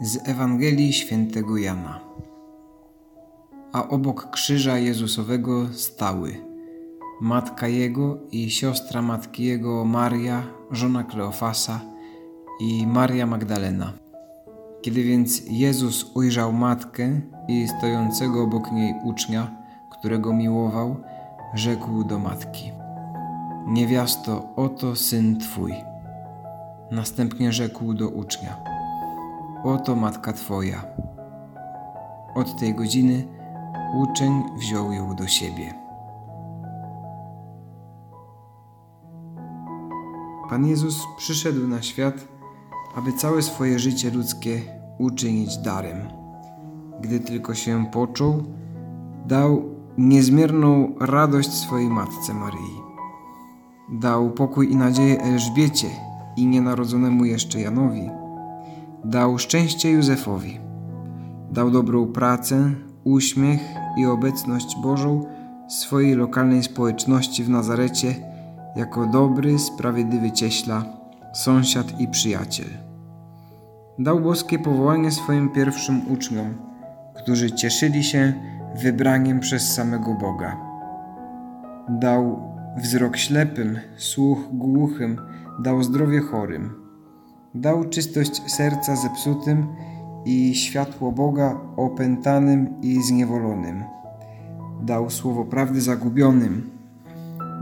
z Ewangelii Świętego Jana. A obok krzyża Jezusowego stały matka jego i siostra matki jego Maria, żona Kleofasa i Maria Magdalena. Kiedy więc Jezus ujrzał matkę i stojącego obok niej ucznia, którego miłował, rzekł do matki: Niewiasto, oto syn twój. Następnie rzekł do ucznia: Oto matka Twoja. Od tej godziny uczeń wziął ją do siebie. Pan Jezus przyszedł na świat, aby całe swoje życie ludzkie uczynić darem. Gdy tylko się począł, dał niezmierną radość swojej matce Maryi. Dał pokój i nadzieję Elżbiecie i nienarodzonemu jeszcze Janowi Dał szczęście Józefowi. Dał dobrą pracę, uśmiech i obecność Bożą swojej lokalnej społeczności w Nazarecie jako dobry, sprawiedliwy cieśla, sąsiad i przyjaciel. Dał boskie powołanie swoim pierwszym uczniom, którzy cieszyli się wybraniem przez samego Boga. Dał wzrok ślepym, słuch głuchym, dał zdrowie chorym Dał czystość serca zepsutym i światło Boga opętanym i zniewolonym. Dał słowo prawdy zagubionym.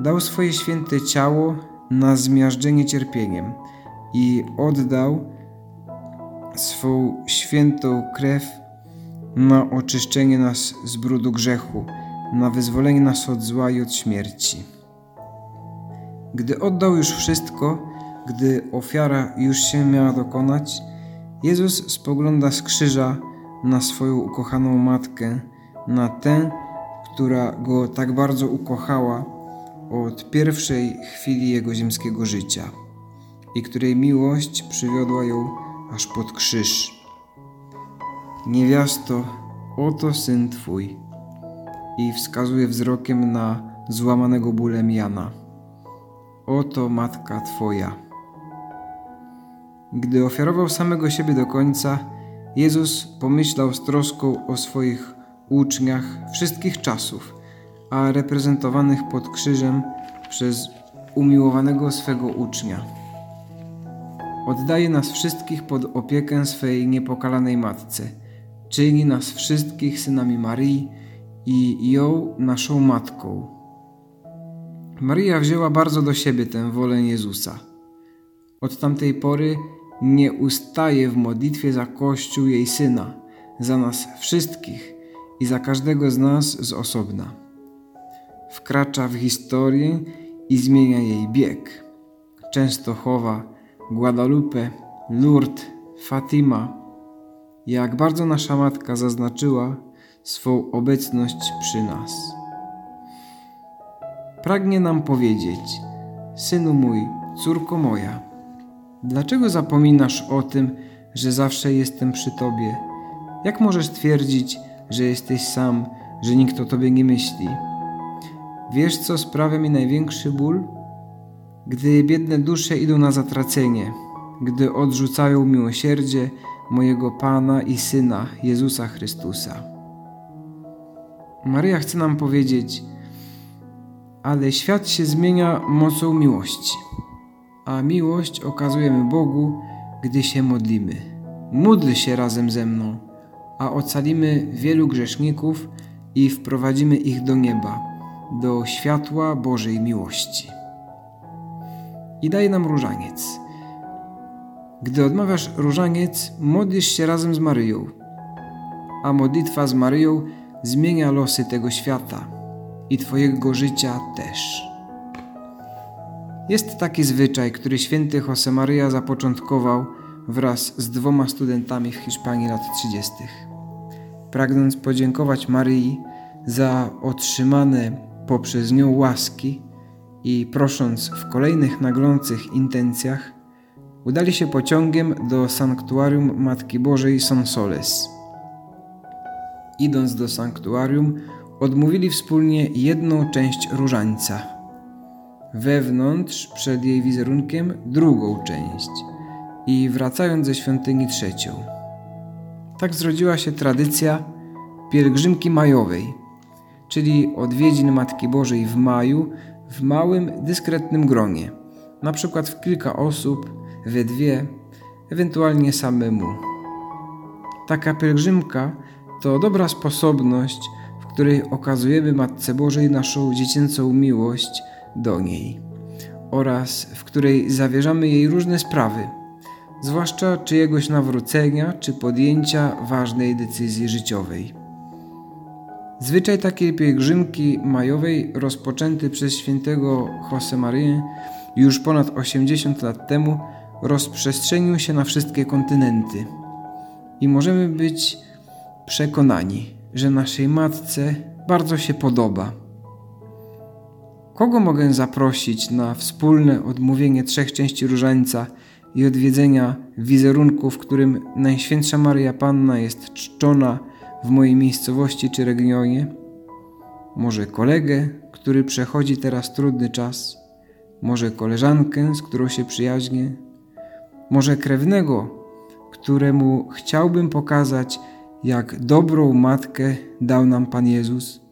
Dał swoje święte ciało na zmiażdżenie cierpieniem i oddał swą świętą krew na oczyszczenie nas z brudu grzechu, na wyzwolenie nas od zła i od śmierci. Gdy oddał już wszystko, gdy ofiara już się miała dokonać, Jezus spogląda z krzyża na swoją ukochaną matkę, na tę, która go tak bardzo ukochała od pierwszej chwili jego ziemskiego życia i której miłość przywiodła ją aż pod krzyż. Niewiasto, oto syn twój. I wskazuje wzrokiem na złamanego bólem Jana. Oto matka twoja. Gdy ofiarował samego siebie do końca, Jezus pomyślał z troską o swoich uczniach wszystkich czasów, a reprezentowanych pod krzyżem przez umiłowanego swego ucznia. Oddaje nas wszystkich pod opiekę swej niepokalanej Matce, czyni nas wszystkich synami Marii i ją naszą Matką. Maria wzięła bardzo do siebie tę wolę Jezusa. Od tamtej pory nie ustaje w modlitwie za Kościół jej Syna, za nas wszystkich i za każdego z nas z osobna. Wkracza w historię i zmienia jej bieg. Częstochowa, Guadalupe, Lourdes, Fatima. Jak bardzo nasza Matka zaznaczyła swą obecność przy nas. Pragnie nam powiedzieć, Synu mój, córko moja, Dlaczego zapominasz o tym, że zawsze jestem przy Tobie? Jak możesz twierdzić, że jesteś sam, że nikt o Tobie nie myśli? Wiesz, co sprawia mi największy ból? Gdy biedne dusze idą na zatracenie, gdy odrzucają miłosierdzie mojego Pana i Syna, Jezusa Chrystusa. Maryja chce nam powiedzieć, ale świat się zmienia mocą miłości a miłość okazujemy Bogu, gdy się modlimy. Módl się razem ze mną, a ocalimy wielu grzeszników i wprowadzimy ich do nieba, do światła Bożej miłości. I daj nam różaniec. Gdy odmawiasz różaniec, modlisz się razem z Maryją, a modlitwa z Maryją zmienia losy tego świata i Twojego życia też. Jest taki zwyczaj, który święty Josemaria zapoczątkował wraz z dwoma studentami w Hiszpanii lat 30. Pragnąc podziękować Maryi za otrzymane poprzez nią łaski i prosząc w kolejnych naglących intencjach, udali się pociągiem do sanktuarium Matki Bożej Sonsoles. Idąc do sanktuarium, odmówili wspólnie jedną część różańca – wewnątrz przed jej wizerunkiem drugą część i wracając ze świątyni trzecią. Tak zrodziła się tradycja pielgrzymki majowej, czyli odwiedzin Matki Bożej w maju w małym, dyskretnym gronie, na przykład w kilka osób, we dwie, ewentualnie samemu. Taka pielgrzymka to dobra sposobność, w której okazujemy Matce Bożej naszą dziecięcą miłość do niej oraz w której zawierzamy jej różne sprawy, zwłaszcza czyjegoś nawrócenia czy podjęcia ważnej decyzji życiowej. Zwyczaj takiej pielgrzymki majowej rozpoczęty przez świętego Josemaryę już ponad 80 lat temu rozprzestrzenił się na wszystkie kontynenty i możemy być przekonani, że naszej matce bardzo się podoba. Kogo mogę zaprosić na wspólne odmówienie trzech części różańca i odwiedzenia wizerunku, w którym Najświętsza Maria Panna jest czczona w mojej miejscowości czy regionie? Może kolegę, który przechodzi teraz trudny czas? Może koleżankę, z którą się przyjaźnię? Może krewnego, któremu chciałbym pokazać, jak dobrą matkę dał nam Pan Jezus?